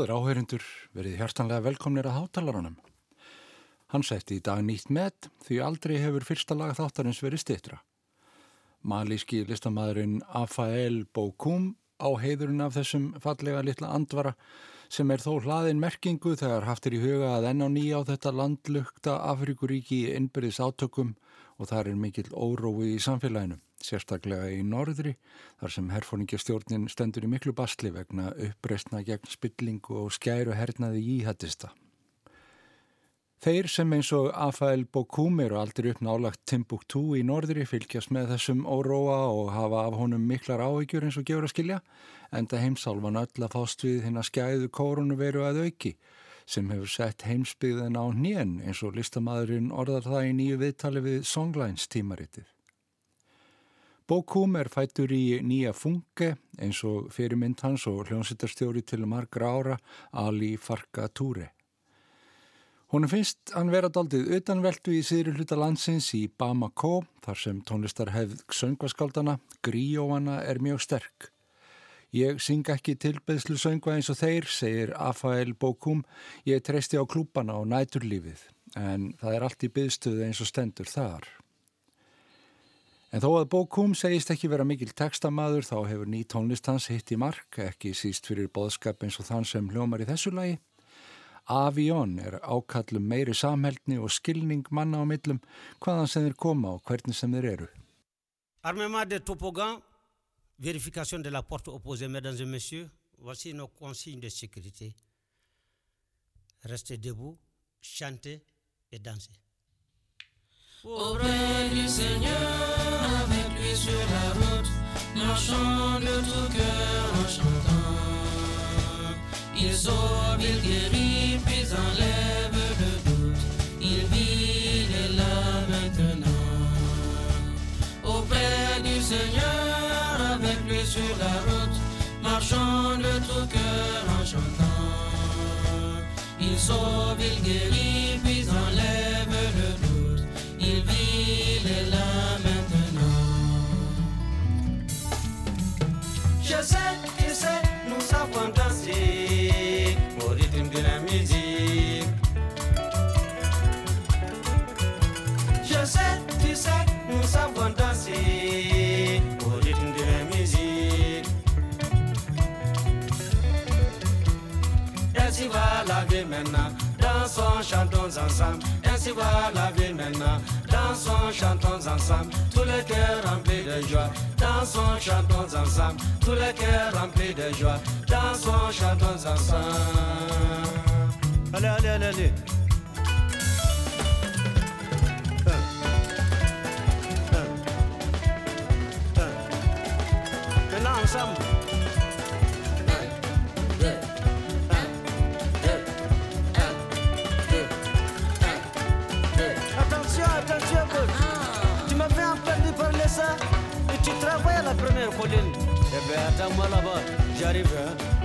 Góður áhörindur, verið hjartanlega velkomnir að hátalarunum. Hann setti í dag nýtt með því aldrei hefur fyrsta lag þáttarins verið stittra. Malíski listamæðurinn Afael Bokum á heiðurinn af þessum fallega litla andvara sem er þó hlaðin merkingu þegar haftir í huga að enn á nýja á þetta landlugta Afrikuríki í innbyrðis átökum og þar er mikill órói í samfélaginu sérstaklega í norðri þar sem herfóningastjórnin stendur í miklu basli vegna uppreistna gegn spillingu og skæru hernaði í hættista. Þeir sem eins og Afael Bokum eru aldrei uppnálagt Timbuktu í norðri fylgjast með þessum óróa og hafa af honum miklar áhyggjur eins og gefur að skilja enda heimsálvan öll að fást við hinn að skæðu kórunu veru að auki sem hefur sett heimsbyggðin á nén eins og listamæðurinn orðar það í nýju viðtali við Songlines tímaritið. Bókum er fættur í nýja funke eins og fyrirmynd hans og hljónsittarstjóri til margra ára Ali Farka Túre. Hún finnst hann vera daldið utanveldu í síðri hluta landsins í Bamako þar sem tónlistarhefð söngvaskaldana, gríóana er mjög sterk. Ég syng ekki tilbeðslu söngva eins og þeir, segir Afael Bókum, ég treysti á klúpana og næturlífið en það er allt í byðstöðu eins og stendur þar. En þó að Bókum segist ekki vera mikil textamaður þá hefur ný tónlistans hitt í mark, ekki síst fyrir boðskap eins og þann sem hljómar í þessu lagi. Avion er ákallum meiri samhældni og skilning manna á millum hvaðan sem þeir koma og hvernig sem þeir eru. Armement de topogan, vérification de la porte opposée, mesdames et messieurs, voici nos consignes de sécurité. Restez debout, chantez et dansez. Auprès du Seigneur, avec lui sur la route, marchons de tout cœur en chantant. Il sauve, il guérit, puis enlève le doute. Il vit, il est là maintenant. Auprès du Seigneur, avec lui sur la route, marchons de tout cœur en chantant. Il sauve, il guérit, puis Je sais, tu sais, nous savons danser au rythme de la musique. Je sais, tu sais, nous savons danser au rythme de la musique. Ainsi va la vie maintenant, dansons, chantons ensemble. Ainsi va la vie maintenant, dansons, chantons ensemble. Tous les cœurs remplis de joie, dansons, chantons ensemble. Tous les cœurs remplis de joie, dansons, chantons ensemble. Allez, allez, allez, allez. Maintenant ensemble. Yatan malaba, jarife.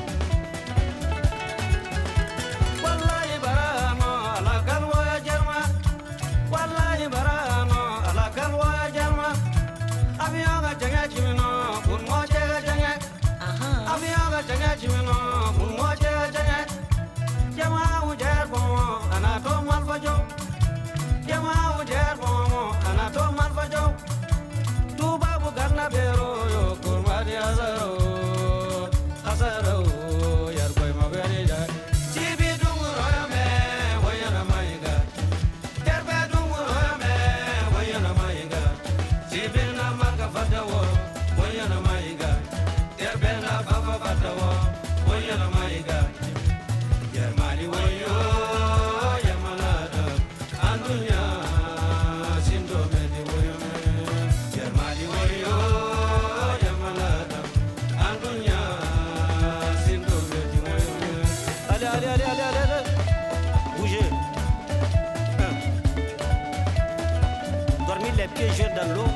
Dans l'eau,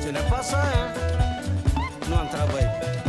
ce n'est pas ça, hein. Nous, on travaille.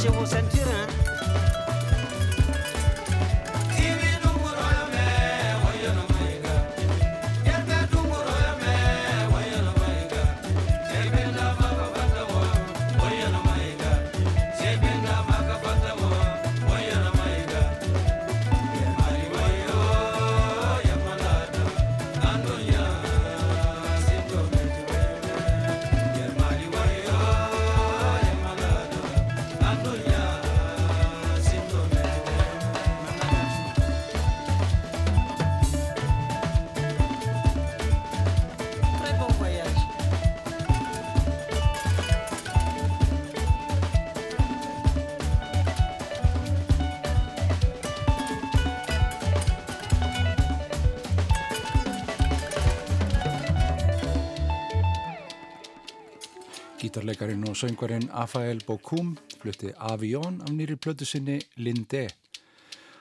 She was in Turin. Gítarleikarin og söngvarinn Afael Bokum flutti Avión af nýri plötu sinni Linde.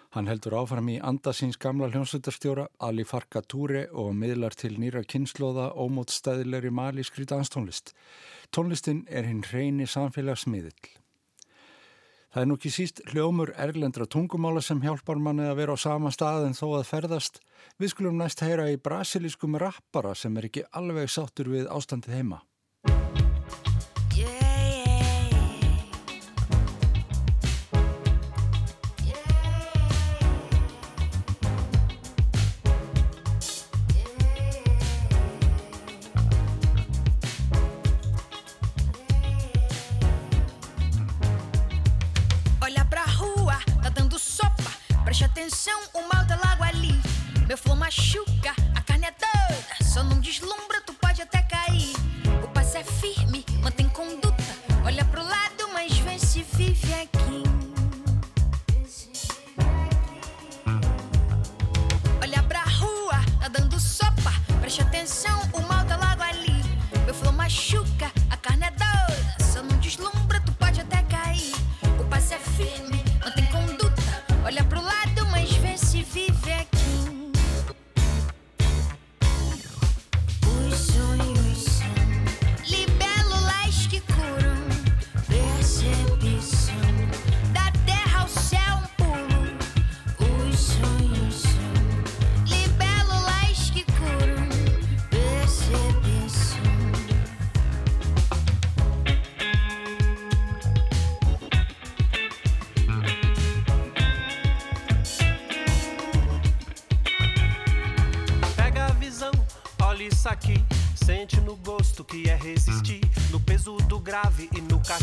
Hann heldur áfram í andasins gamla hljómsveitarstjóra Ali Farka Túre og miðlar til nýra kynnslóða ómótstæðilegri malískri danstónlist. Tónlistin er hinn reyni samfélagsmiðill. Það er nú ekki síst hljómur erlendra tungumála sem hjálpar manni að vera á sama stað en þó að ferðast. Við skulum næst heyra í brasilískum rappara sem er ekki alveg sáttur við ástandið heima.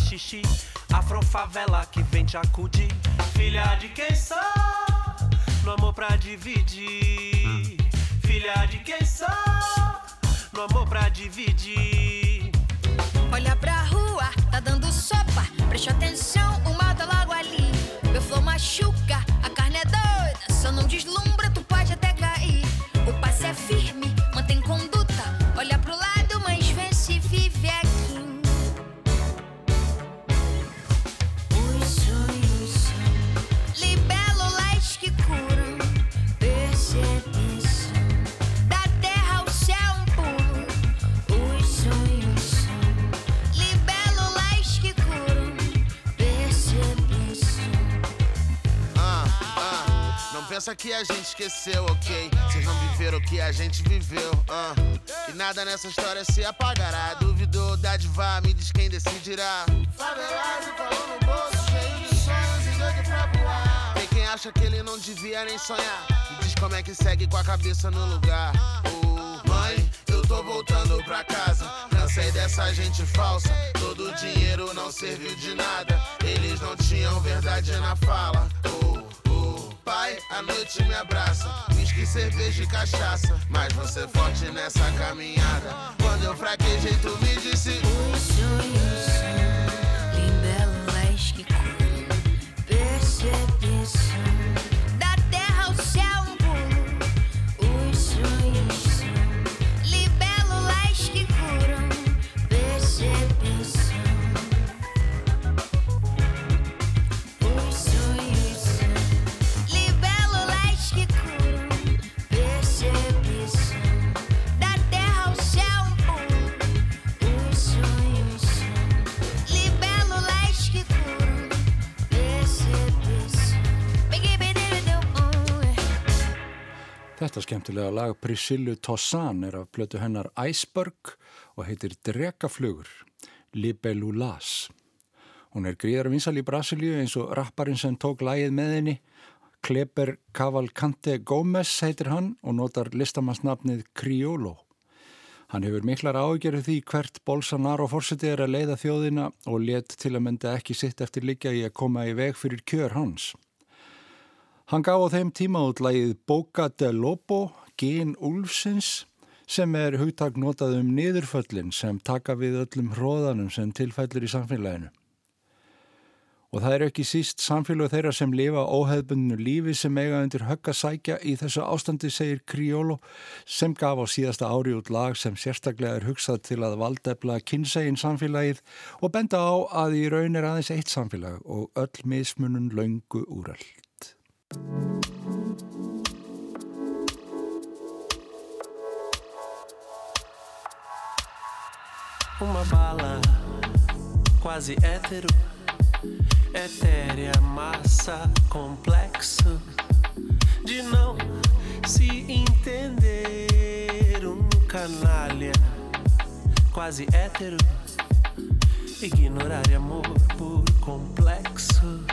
Xixi. Afrofavela que vem te acudir. Filha de quem sou? No amor pra dividir. Filha de quem sou? No amor pra dividir. Esqueceu, ok? Vocês não viveram o que a gente viveu, uh. E nada nessa história se apagará. Duvidou, dádiva, me diz quem decidirá. Favelado, calor no bolso, cheio de sonhos e doido pra voar. Tem quem acha que ele não devia nem sonhar. Me diz como é que segue com a cabeça no lugar. Uh, mãe, eu tô voltando pra casa. Cansei dessa gente falsa. Todo o dinheiro não serviu de nada. Eles não tinham verdade na fala. Uh, a noite me abraça. Whisky, cerveja e cachaça. Mas você é forte nessa caminhada. Quando eu fraquejei, tu me disse: Os sonhos são libelas que curam percepção. Skemmtilega lag Priscillu Tossan er af blötu hennar Iceberg og heitir Drekaflugur, Libelulas. Hún er gríðar vinsal í Brasilíu eins og rapparinn sem tók lagið með henni. Kleber Cavalcante Gómez heitir hann og notar listamannsnafnið Criollo. Hann hefur miklar ágjörðu því hvert Bolsonaro fórseti er að leiða þjóðina og let til að mynda ekki sitt eftir liggja í að koma í veg fyrir kjör hans. Hann gaf á þeim tíma út lagið Boca de Lobo, Gín Úlfsins, sem er hugtak notað um niðurföllin sem taka við öllum hróðanum sem tilfællir í samfélaginu. Og það er ekki síst samfélag þeirra sem lifa óheðbundinu lífi sem eiga undir högg að sækja í þessu ástandi, segir Criollo, sem gaf á síðasta ári út lag sem sérstaklega er hugsað til að valdefla kynsegin samfélagið og benda á að í raun er aðeins eitt samfélag og öll mismunun laungu úrall. Uma bala quase hétero, etérea, massa, complexo de não se entender. Um canalha quase hétero, ignorar amor por complexo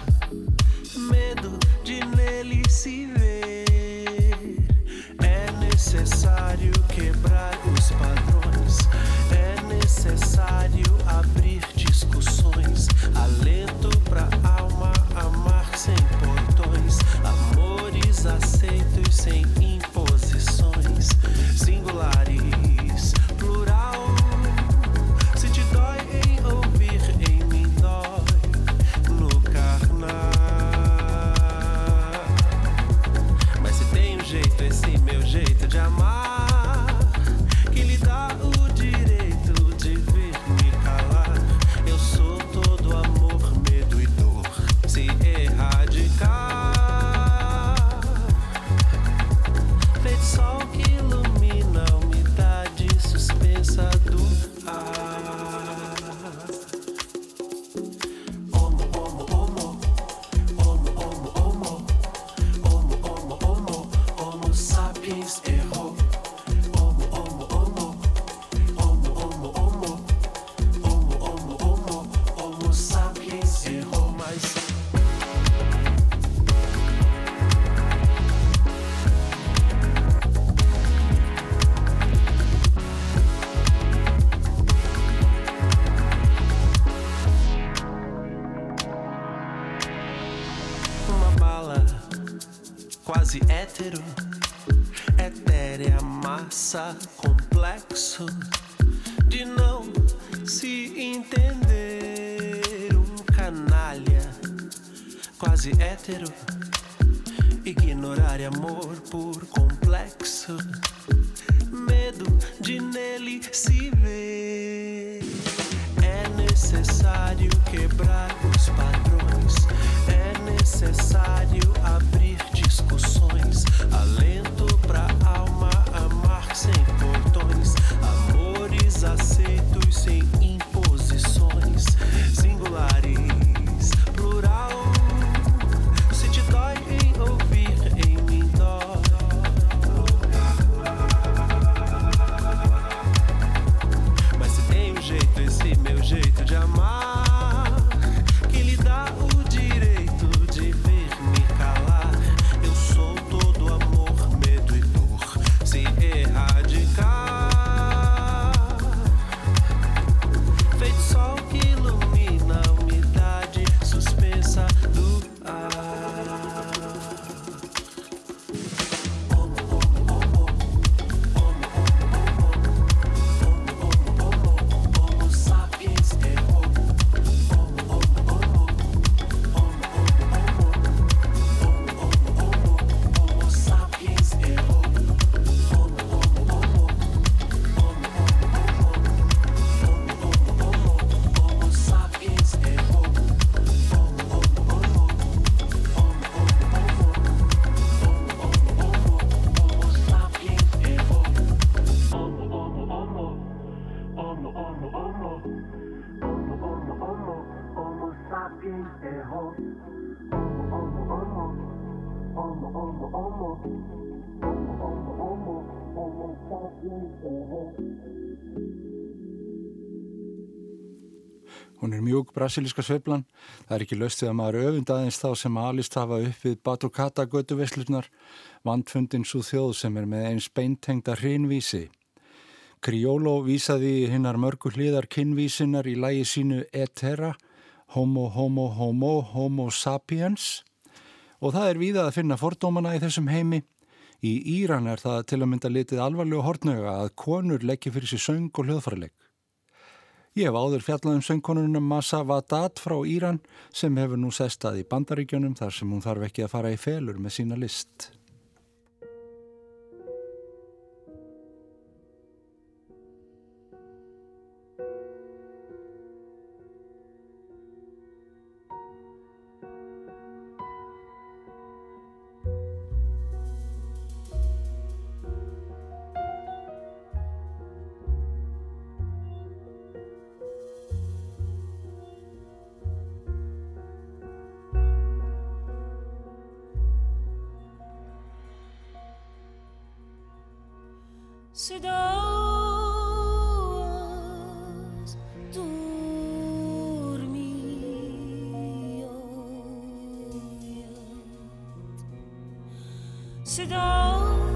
quase hétero, ignorar amor por complexo, medo de nele se ver. É necessário quebrar os padrões. É necessário abrir Hún er mjúk brasilíska sveiflan. Það er ekki löst þegar maður öfund aðeins þá sem alist hafa upp við Batucata göduveslunar, vandfundin svo þjóð sem er með eins beintengda hrinvísi. Criollo vísaði hinnar mörgu hliðar kinnvísinar í lægi sínu Etera, Homo, Homo, Homo, Homo sapiens og það er víða að finna fordómana í þessum heimi. Í Íran er það til að mynda litið alvarlega hortnöga að konur leggja fyrir sér söng og hljóðfærileik. Ég hef áður fjallað um söngkonunum Masa Vadat frá Íran sem hefur nú sestað í bandaríkjunum þar sem hún þarf ekki að fara í felur með sína list. should all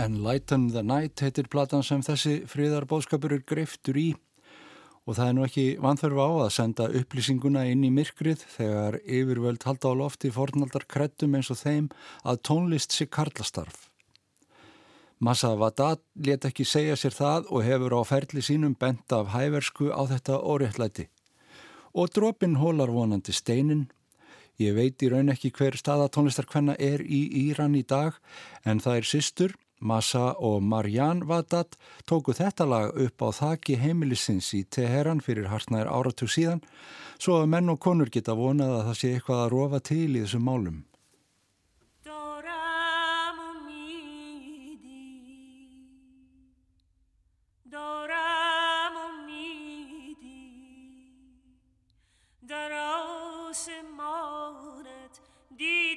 Enlighten the Night heitir platan sem þessi friðarbóðskapur er greiftur í og það er nú ekki vanþörf á að senda upplýsinguna inn í myrkrið þegar yfirvöld halda á lofti fornaldar kreddum eins og þeim að tónlist sé karlastarf. Massa Vadat let ekki segja sér það og hefur á ferli sínum bent af hæversku á þetta óréttlæti. Og dropin hólar vonandi steinin. Ég veit í raun ekki hver staða tónlistarkvenna er í Íran í dag en það er systur Massa og Marjan Vadat tóku þetta lag upp á þakki heimilisins í Teheran fyrir hartnær áratug síðan svo að menn og konur geta vonað að það sé eitthvað að rofa til í þessum málum. Darás sem árat dí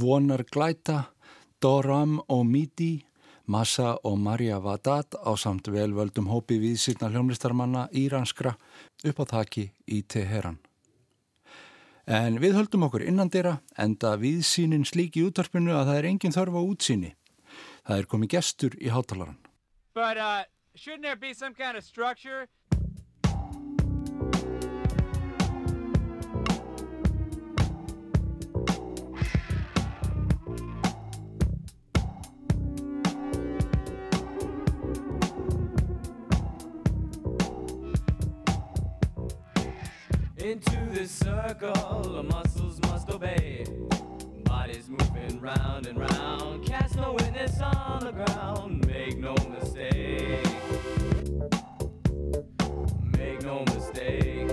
Vonar glæta, Doram og Midi, Massa og Marja Vadat á samt velvöldum hópi viðsýrna hljómlistarmanna íranskra upp á þaki í Teheran. En við höldum okkur innandira enda viðsýnin slík í útvarpinu að það er engin þörf á útsýni. Það er komið gestur í hátalaran. But uh, shouldn't there be some kind of structure? Into this circle, the muscles must obey. Bodies moving round and round. Cast no witness on the ground. Make no mistake. Make no mistake.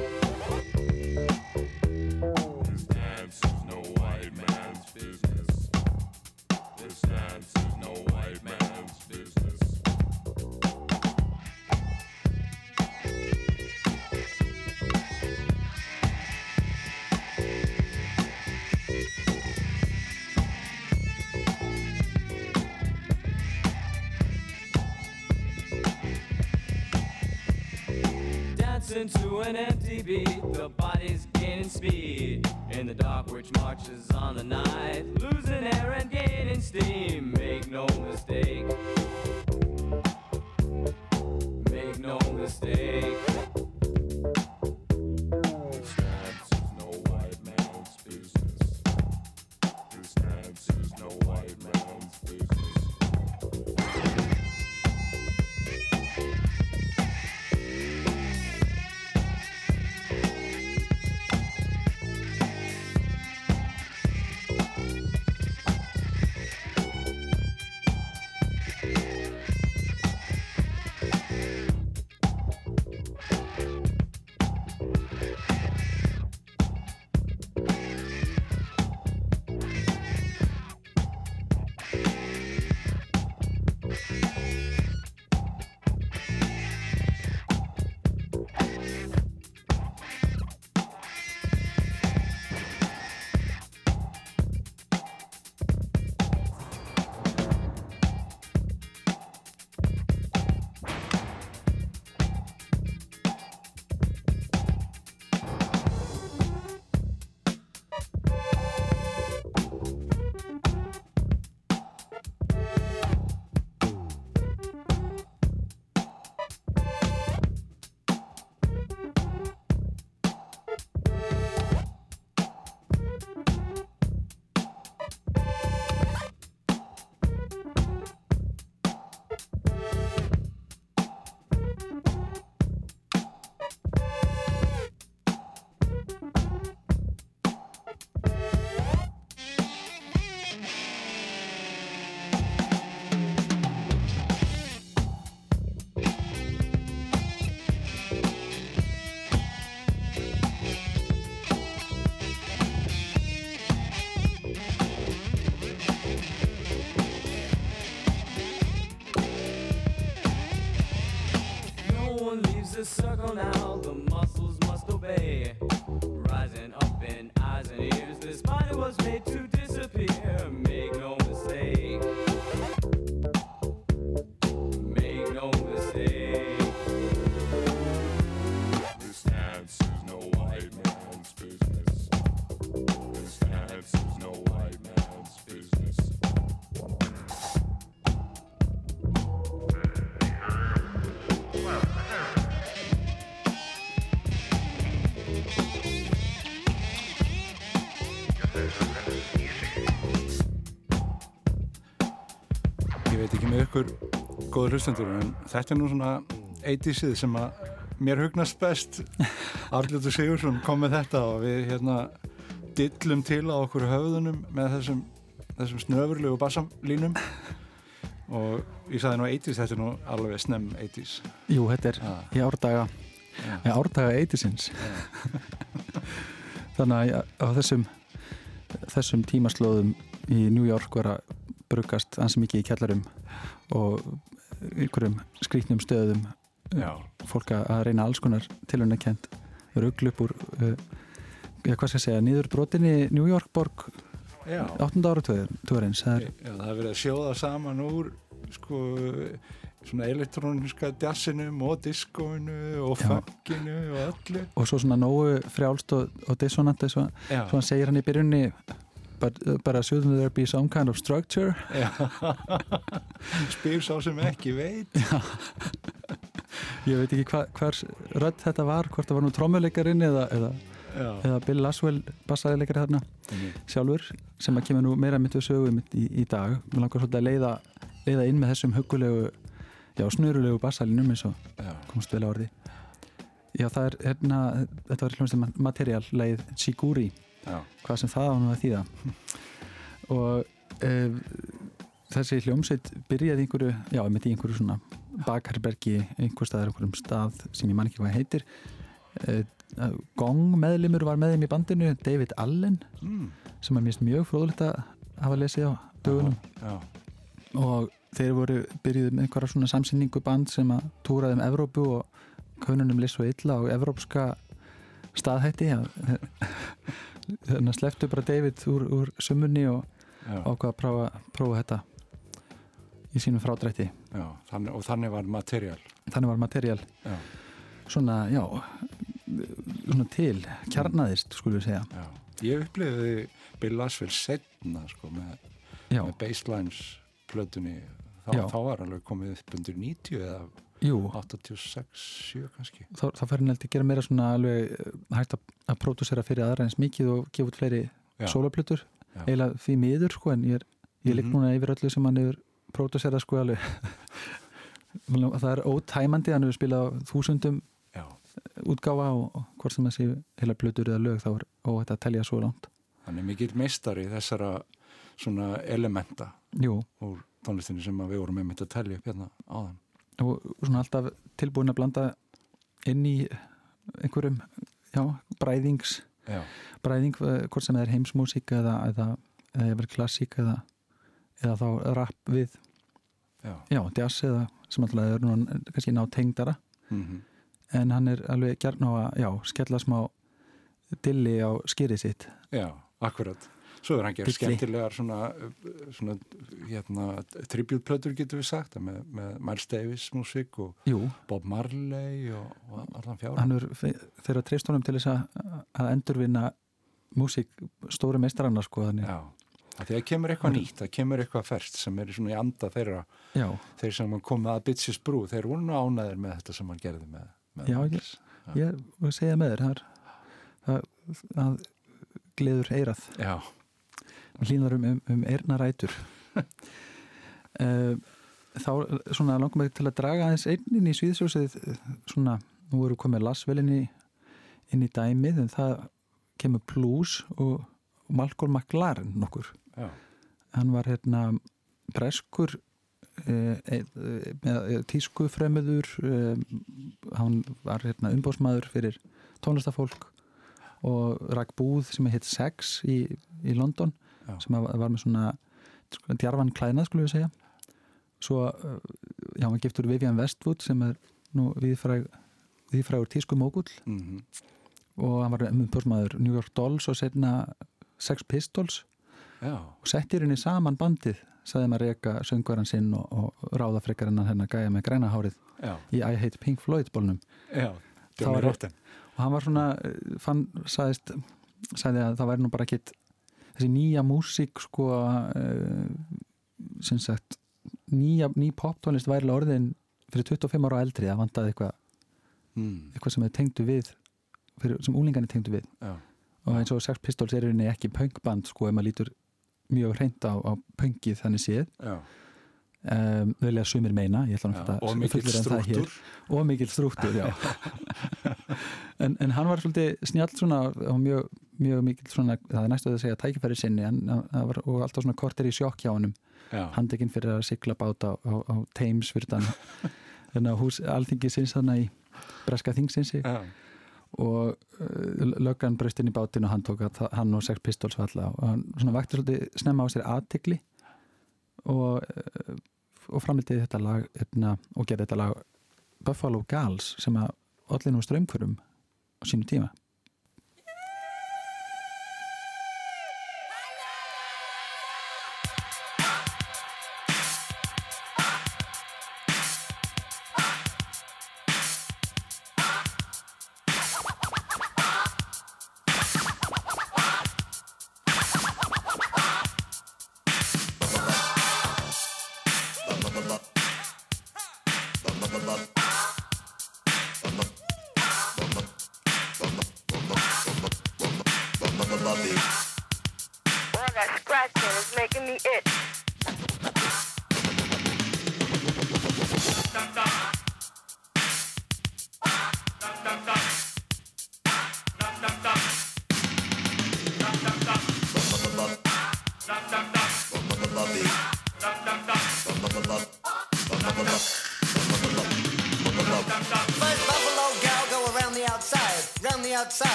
Dancing to an empty beat, the body's gaining speed. In the dark, which marches on the night, losing air and gaining steam. Make no mistake. Make no mistake. Circle now, góður hlustendur en þetta er nú svona 80-sið sem að mér hugnast best. Arljóttur Sigursson kom með þetta og við hérna dillum til á okkur höfðunum með þessum, þessum snöfurlegu bassamlínum og ég sagði nú 80s, þetta er nú alveg snem 80s Jú, þetta er Já. í árdaga. Í árdaga eitisins þannig að á þessum þessum tímaslóðum í New York var að brugast ansi mikið í kjallarum og einhverjum skrýtnum stöðum Já. fólk að reyna alls konar tilhörnakent rugl upp úr uh, já, hvað skal ég segja, niður brotinni New York borg Já. 8. ára töðurins það það er verið að sjóða saman úr sko svona elektróniska jazzinum og diskóinu og Já. funkinu og öllu og svo svona nógu frjálst og, og dissonant eins og hann segir hann í byrjunni but, bara shouldn't there be some kind of structure? Spyr sá sem ekki veit. Ég veit ekki hva, hvers rödd þetta var hvort það var nú trommuleikarinn eða, eða, eða Bill Laswell bassaðileikari þarna Mhm. sjálfur sem að kemur nú meira mitt við sögu mitt í, í dag. Mér langar svolítið að leiða, leiða inn með þessum hugulegu já, snurulegu bassalinum eins og komst vel á orði já, það er hérna, þetta var hljómsið materiál leið Chiguri Já. hvað sem það á nú að þýða og e, þessi hljómsveit byrjaði einhverju, já, mitt í einhverju svona bakherbergi, einhver staðar einhverjum stað sem ég man ekki hvað heitir e, Gong meðlimur var með þeim í bandinu, David Allen Mm. sem er mjög mjög fróðlegt að hafa lesið á dögunum Já. og þeir voru byrjuð með einhverja svona samsynningu band sem að túraði um Evrópu og kaununum liss og illa og evrópska staðhætti þannig að sleftu bara David úr, úr sumunni og Já. ákvað að prófa, prófa þetta í sínum frádrætti. Já, þannig, og þannig var materiál þannig var materiál Já. svona, já svona til, kjarnaðist skulum við segja. Já. Ég upplifði Bill Laswell setna sko, með, með Baselines plötunni þá, þá var alveg komið upp undir 90 eða Jú. 86, 7 kannski þá, þá fær heldur að gera meira svona alveg eh, hægt að, að pródúsera fyrir aðra eins mikið og gefa út fleiri sólaplutur eiginlega því miður sko en ég, er, ég ligg Mhm. núna yfir öllu sem hann hefur pródúserað sko alveg það er ótæmandi hann hefur spilað á þúsundum Já. útgáfa og, og hvort sem þessi heila plutur eða lög þá er óhætt að telja svo langt Hann er mikill meistari þessara svona elementa Jú. úr tónlistinni sem við vorum einmitt að telja upp hérna áðan og svona alltaf tilbúin að blanda inn í einhverjum já, bræðings Já. bræðing, eh, hvort sem er heimsmúsík eða, eða, eða yfir klassík eða, eða þá rap við Já. já, jazz eða sem alltaf er nú kannski ná tengdara Mhm. en hann er alveg gert ná að skella smá dilli á skýrið sitt Já, akkurat Svo er hann gerð skemmtilegar svona, svona hérna, tributplötur getur við sagt með, með Miles Davis músík og Jú. Bob Marley og, og allan fjára hann er þeirra treyst honum til þess að, að endurvinna músík stóri meistaranna sko þannig. Já, að því að kemur eitthvað nýtt, það kemur eitthvað ferst sem er svona í anda þeirra Já. þeir sem hann kom með að Bitsis brú, þeir voru nú ánæðir með þetta sem hann gerði með, með Já, ég, ég vil segja með þér það, það, það gleður eirað Já. Hlýnar um, um, um eirnarætur uh, þá svona langum við til að draga aðeins einn inn í svíðsjósið svona, nú eru komið lasvel inn í, dæmið en það kemur Blues og, Malcolm McLaren nokkur. Já. hann var hérna breskur eh, eh, með tísku fremöður hann var hérna umbóðsmaður fyrir tónlistafólk og rak búð sem heit Sex í, í London Já. sem var með svona djarfan klæðnað skulum við segja svo, eh, já, hann giftur Vivian Westwood sem er nú viðfræg, viðfrægur tísku mógull Mhm. og hann var umbúrsmaður New York Dolls og setna Sex Pistols Já, og settir henni saman bandið sagði maður reyka söngvaran sinn og, og ráða frekar hennar gæja með græna hárið já, í I Hate Pink Floyd bólnum já. Það var- Rotten. og hann var svona eh, fann, sagðist, sagði að það væri nú bara ekkit þessi nýja músík sko uh, sem sagt nýja, ný poptónlist væri orðin fyrir 25 ára eldri það vantaði eitthvað Mm. eitthvað sem þau tengdu við fyrir, sem úlingarnir tengdu við. Já, og eins og Sex Pistols er í rauninni ekki punkband sko ef maður lítur mjög hreint á, á punkið þannig séð. Já, um, vilja sumir meina já. Og hér. strúktur. og mikill strúktur, já en, en hann var svolítið snjall svona og mjög, mjög mikill svona það er næstu að segja tækifæri sinni en, var, og alltaf svona kortir í sjokk hjá honum handekinn fyrir að sigla bát á, á, á Thames fyrir þann þannig að hús alþingi sinns þannig í breska þingsinsi já, og uh, löggan braust inn í bátinn og hann tók að hann og Sex Pistols falla og hann svona vakti svolítið snemma á sér aðtegli og, uh, og framlitið þetta lag hérna, og gerði þetta lag Buffalo Gals sem að allir nú strömmkvörum á sínu tíma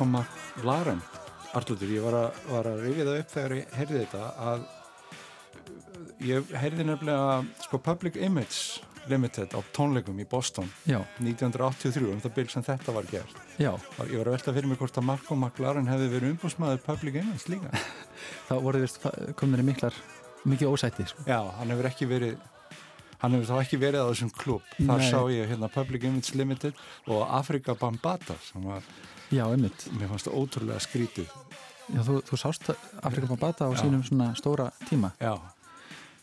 Malcolm McLaren Arlútur, ég var að, var að rifja það upp þegar ég heyrði þetta að ég heyrði nefnilega sko Public Image Limited á tónleikum í Boston Já, 1983, um það byrg sem þetta var gert. Já, ég var að velta fyrir mig hvort að Malcolm McLaren hefði verið umbúsmaður Public Image líka. Þá voru vist komin þeirri miklar mikið ósætti sko. Já, hann hefur ekki verið hann hefur þá ekki verið á þessum klub þar Nei. sá ég hérna Public Image Limited og Afrika Bambata sem var, Já, einmitt. Mér fannst það ótrúlega skrítið. Já, þú, þú sást Afrika Bambata á Já. sínum svona stóra tíma. Já,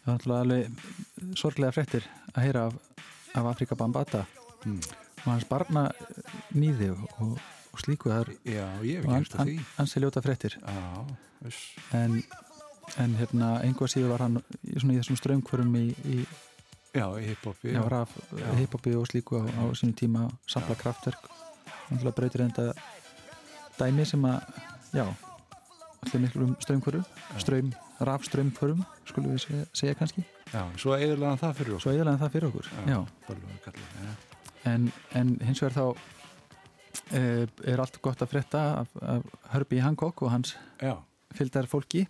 Það var náttúrulega alveg sorglega fréttir að heyra af, af Afrika Bambata Mm. og hans barna nýði og, og, og slíku það er já, ég hef og ekki hérst að því. hans er ljóta fréttir. Já, viss en, en hérna einhvað síður var hann svona, í þessum ströngkvörum í, í Já, í hiphopi. Hiphopi og slíku á, á sínu tíma samla kraftverk. Breytir enda dæmi sem að já, allir miklu um ströngkvöru ströym, rafströmmkvörum skulum við segja, segja kannski. Já, svo eðurlega það fyrir okkur. Svo eðalega það fyrir okkur já. Já. En, en hins vegar þá e, er allt gott að frétta af, af Herbie Hancock og hans fylgdar fólki.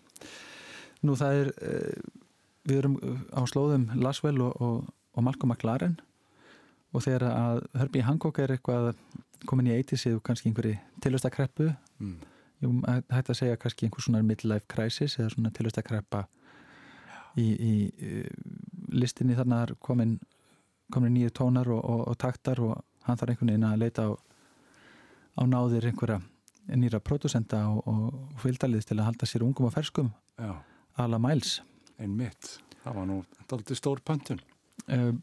Nú það er e, við erum á slóðum Laswell og, og, og Malcolm McLaren og þegar að Herbie Hancock er eitthvað komin í eittisið og kannski einhverju tilvæstakreppu Mm. Hægt að segja kannski einhver svona midlife crisis eða svona tilvæstakreppa í, í, í listinni þarna er komin komin nýju tónar og, og, og taktar og hann þarf einhvern veginn að leita á, á náðir einhverja nýra pródusenda og, og, fylgdaliðs til að halda sér ungum og ferskum ala mæls einmitt. Það var nú daldið stór pöntun. um,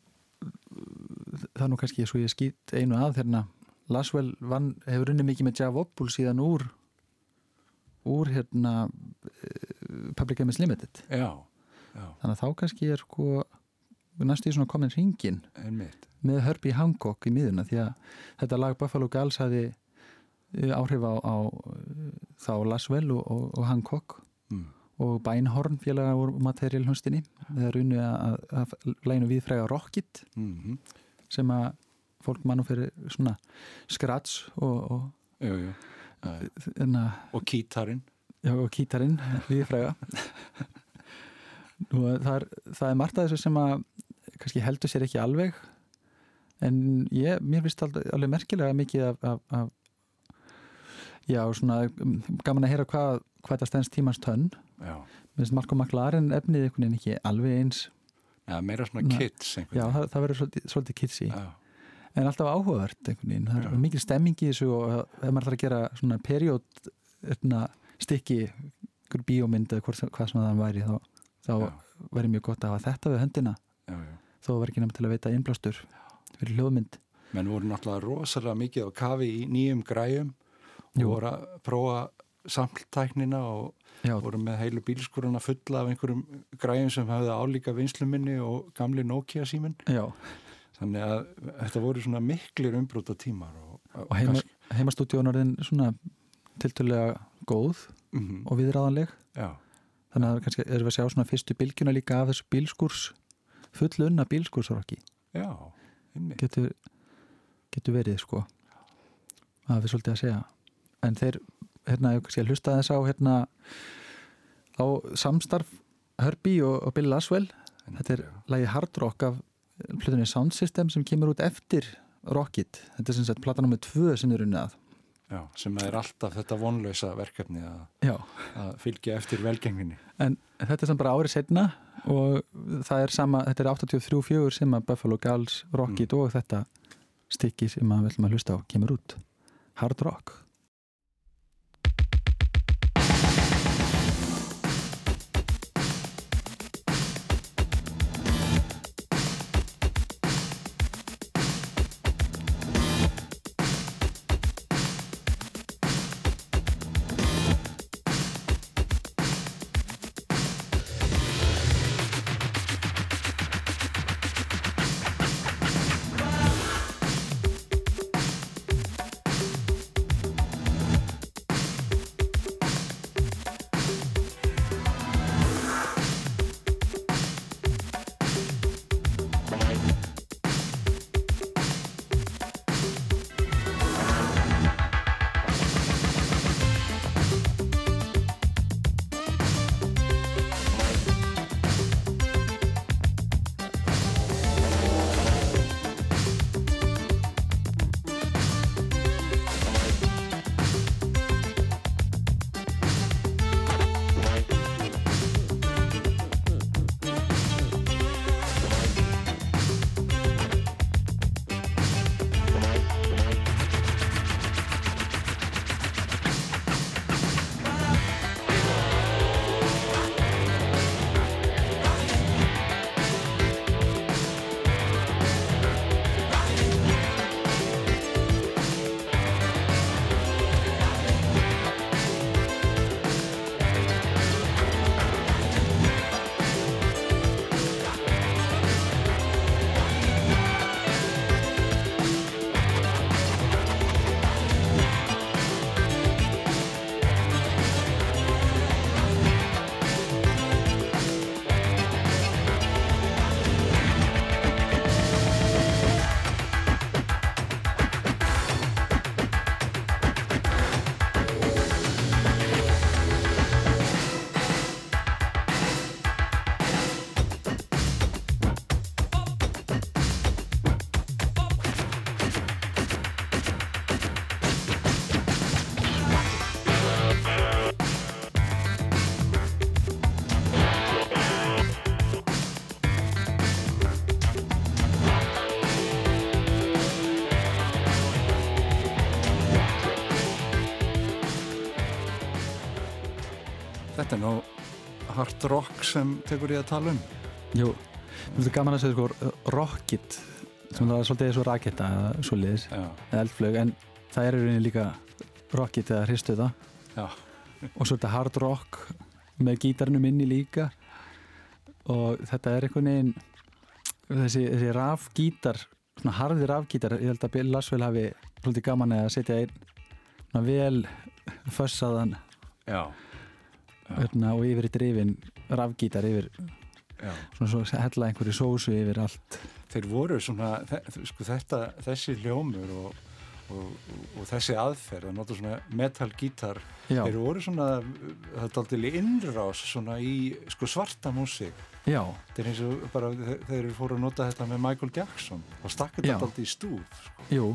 það er nú kannski svo ég skýt einu að hérna. Laswell vann, hefur unni mikið með Jav Opul síðan úr úr hérna eh, Public Games Limited. Já, já, þannig að þá kannski er sko næstu í svona komin hringin einmitt. með Herbie Hancock í miðuna því að þetta lag Buffalo Gals hafi eh, áhrif á, á þá Laswell og, og, og Hancock. Mm. og Beinhorn félaga úr Material hlustinni þegar unni að, læginu viðfræga Rockit Mm sem að fólk mann og fyrir svona skrats og, og, Jú, jú. Enna, Og kítarinn. já, og kítarinn viðfræga Nú, það, er, það er margt að þessu sem að kannski heldur sér ekki alveg en ég, mér finnst alveg, alveg merkilega mikið af, af, af já, svona gaman að heyra hvað, hvað þetta stendst tímans tönn Já. Mér finnst Marko McLaren efnið einhvern veginn ekki alveg eins Já, meira svona Na- kids Já, það, það verður svolítið, svolítið kitsi Já. en alltaf áhugavert einhvern veginn, það er mikil stemming í þessu og ef maður þarf að gera svona period erna, stykki einhver bíómynd eða hvað sem það væri þá, þá væri mjög gott að hafa þetta við höndina. Já, já. þó var ekki nefn til að veita innblástur fyrir hljóðmynd. Menn voru náttúrulega rosalega mikið á kafi í nýjum græjum og voru að prófa samtæknina og Já. voru með heilu bílskuruna fulla af einhverjum græjum sem hafði álíka vinsluminni og gamli Nokia síminn Já. þannig að þetta voru svona miklir umbrúta tímar og, og heima, kannski- heimastúdíón orðin svona tiltölulega góð Mhm. og viðráðanleg Já. þannig að kannski erum við að sjá svona fyrstu bylgjuna líka af þessu bílskurs full unna bílskursrokki Já, einmitt. getur, getur verið sko að við svolítið að segja en þeir, hérna, ég hlusta þess á hérna á samstarf Herbie og, og Bill Laswell. Þetta er lagi Hard Rock af plutunni Sound System sem kemur út eftir Rockit, þetta er sem sagt platan nummið tvö sem er unnið að. Já, sem er alltaf þetta vonlausa verkefni að, að fylgja eftir velgenginni en þetta er samt bara árið setna og það er sama, þetta er 83-4 sem að Buffalo Gals, Rockit og þetta stykki sem að við ætlum að hlusta á kemur út, Hard Rock hard rock sem tekur ég að tala um. Jú, þetta er gaman að segja sko rocket sem það er svolítið eins og raketta eða eldflög en það er í rauninni líka rocket eða hristuða og svo þetta hard rock með gítarnum inni líka og þetta er einhvern veginn þessi, þessi rafgítar svona harði rafgítar, ég held að Bill Laswell hafi svolítið gaman að setja einn vel fössaðan Já. Hérna, og yfir í drifin rafgítar yfir Já. svona svo hella einhverju sósu yfir allt Þeir voru svona, sko, þetta, þessi hljómur og, og, og, þessi aðferð að nota svona metalgítar, þeir voru svona, þetta er aldrei innrás svona í sko, svarta músík. Þetta er eins og bara þe- þeir fóru að nota þetta með Michael Jackson og stakk Já. þetta aldrei í stúf sko. jú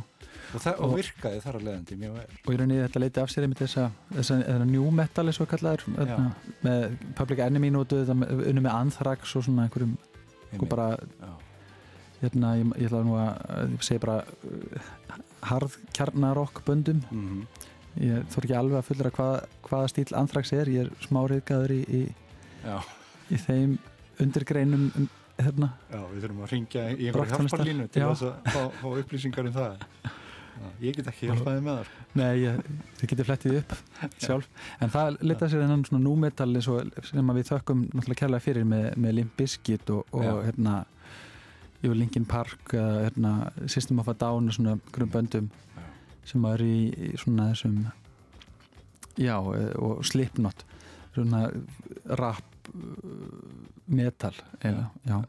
og, það, og Og- virkaði þar að leiðandi mjög vel. og í rauninni þetta leiti af sér einmitt þessa, þessa, þessa new metal eins og kallaður hérna, með Public Enemy notuð þetta með- Anthrax og svona einhverjum Einmitt. bara hérna, ég, ég ætla nú að ég segi bara uh, harð kjarnarokk böndum Mhm. ég þór ekki alveg að fullra hvað, hvaða stíl Anthrax er, ég er smá reyðgæður í, í, Já. í þeim undirgreinum um, hérna, Já, við þurfum að ringja í einhverju hjálparlínu til þess að fá, fá upplýsingar um það. Já, ég get ekki hjálpaði með það. sko. Nei, ég, þið getið flettið upp sjálf, en það leta sér hennan svona númetal eins og sem við þökkum náttúrulega kærlega fyrir með, með Limp Bizkit og, og Já. hérna jú, Linkin Park, hérna System of a Down og svona grum böndum Já. sem eru í, svona þessum já, eh, og Slipknot svona rap uh, metal eða, já.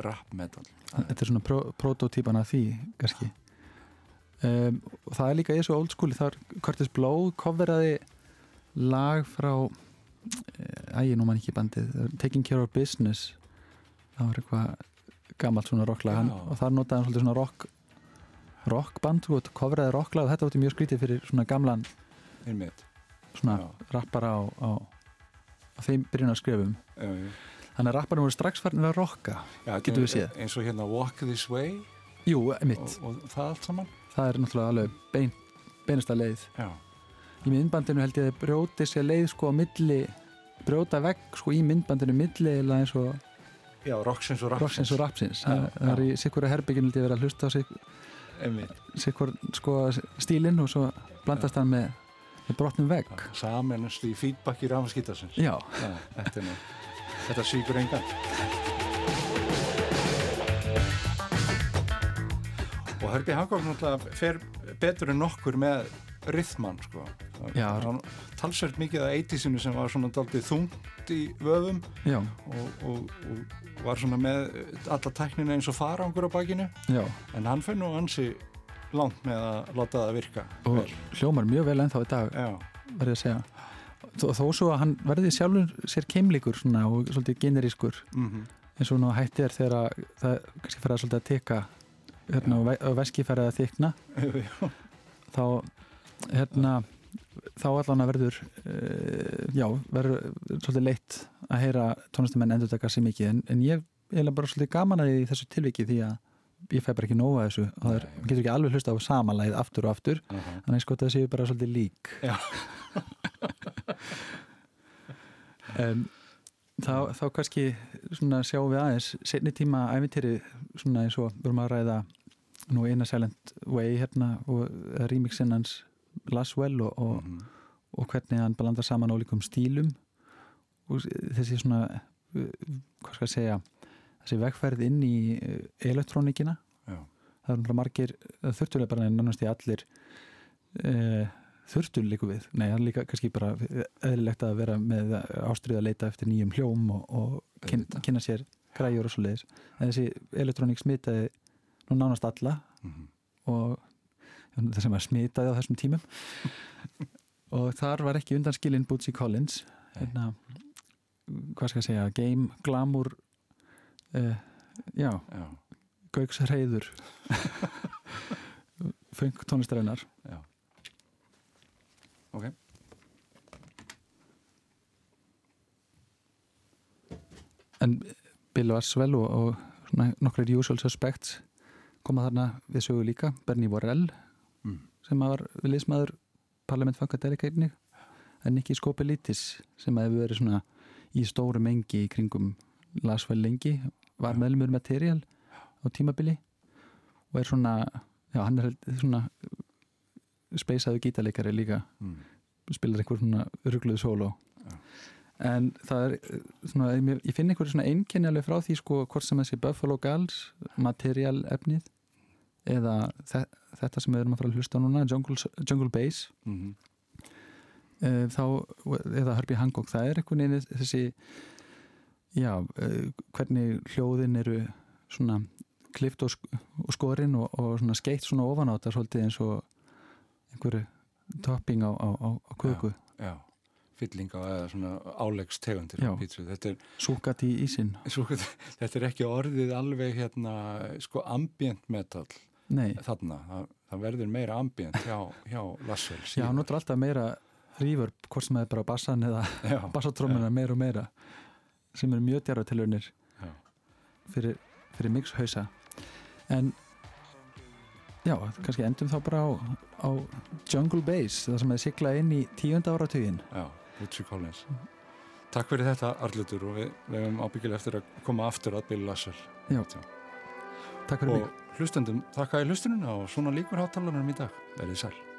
Rap metal. þetta er svona pro, prototípan af því kannski um, og það er líka í þessu old school þar Curtis Blow coveraði lag frá ægi, nú man ekki bandið Taking Care of Business það var eitthvað gammalt svona rocklag hann, og þar notaði hann svolítið svona rock rockband, coveraði rocklag og þetta var mjög skrítið fyrir svona gamlan Einmitt. svona Já. rappara á, á, á þeim byrjun að skrifum Já, þannig að rapparinn voru strax farin að rocka Já, er við séð. Eins og hérna Walk This Way jú, mitt, og, og það allt saman. Það er náttúrulega alveg bein, beinasta leið Já. í myndbandinu held ég að brjóti sér leið sko á milli brjóta vegg sko í myndbandinu milli eða eins og Já, Roxins og Rapsins. og rapsins Já, það, er í sikkura herbygginu að vera að hlusta á sikkur sko stílinn og svo blandast hann með, með brotnum vegg Saminast í feedback í Ramaskítasins. já, þetta þetta svíkur engan. Og Herbie Hancock fer betur en nokkur með rithman, sko. Talsvert mikið að 80-sinu sem var svona daldið þungt í vöfum já, og, og, og var svona með alla tæknina eins og farangur á bakinu. já En hann fyrir nú ansi langt með að láta það virka. og vel. hljómar mjög vel ennþá í dag verði að segja þó, þó svo að hann verði sjálfur sér keimlíkur svona og svolítið generískur mm eins og nú hætti er þegar að það kannski fara svolítið að teka hérna, og, ve og veski fara að þykna þá hérna þá allan að verður uh, já, verður svolítið leitt að heyra tónlistamenn endur taka sér mikið. En, en ég er bara svolítið gaman að í þessu tilviki því að ég fæ bara ekki nóga þessu. Og það er, getur ekki alveg hlusta á samanlægið aftur og aftur. Uh þannig sko það séu bara svolítið lík. Um, þá, þá kannski svona sjáum við aðeins setni tíma æfintýri svona eins og við erum að ræða nú eina Silent Way hérna og remixinn hans Laswell og, og, Mhm. og hvernig hann blandar saman ólíkum stílum og þessi svona uh, hvað skal ég segja þessi vegferð inn í uh, elektrónikina Já. það er náttúrulega margir uh, þurftulega bara nánast í allir uh, þurftul líku við nei, það er líka kannski bara eðlilegt að vera með ástriða að leita eftir nýjum hljóm og, og kyn, Auðvitað. kynna sér græjur og svo leiðis en þessi elektrónik smitaði nú nánast alla Mhm. og það sem var smitaði á þessum tímum og þar var ekki undanskilin Bootsy Collins hérna, hvað skal ég segja game, glamour uh, já, Já. gauks reyður feng tónlistarinnar Já. Ok. en Bill Vassvel og, og svona nokkrir usual suspects koma þarna við sögu líka Bernie Worrell Mm. sem var við liðsmaður Parlament Funkadelic einnig en ekki skopelitis sem hefur verið svona í stóru mengi í kringum Laswell lengi var meðlumur material á tímabili og er svona já, hann er svona speysaðu gítarleikari líka Mm. spilar einhver svona örgluðu sóló en það er eh, svona, ég finn einhver svona einkenni alveg frá því sko hvort sem þessi Buffalo Gals material efnið eða þe þetta sem við erum að fara að hlusta núna Jungle, Jungle Bass. Mhm. uh, þá, eða Herbie Hancock það er einhvern veginn þessi já, uh, hvernig hljóðin eru svona klift og, og skorin og, og svona skeitt svona ofan á þetta svolítið eins og einhverju topping á, á, á, á köku. Já, fylling á eða svona áleggs tegundir Já. á pítsu. Þetta er, súkat í ísinn súkat, þetta er ekki orðið alveg hérna, sko ambient metal Nei. þarna. Það, það verður meira ambient hjá, hjá Lassell. Já, hann notur alltaf meira reverb, hvort sem það er bara bassan eða bassatrómuna meira og meira sem eru mjög djarfa tilunir Já. fyrir, fyrir mixhausa en já, kannski endum þá bara á, á Jungle Bass, það sem er sigla inn í tíunda áratugin Já, Richie Collins. Takk fyrir þetta Arlutur og við, hefum ábyggilega eftir að koma aftur að Bill Lassell. Takk fyrir og mig hlustendum, þakka í hlustununa og svona líkur hátalarnum í dag. Verðið sæl. It's time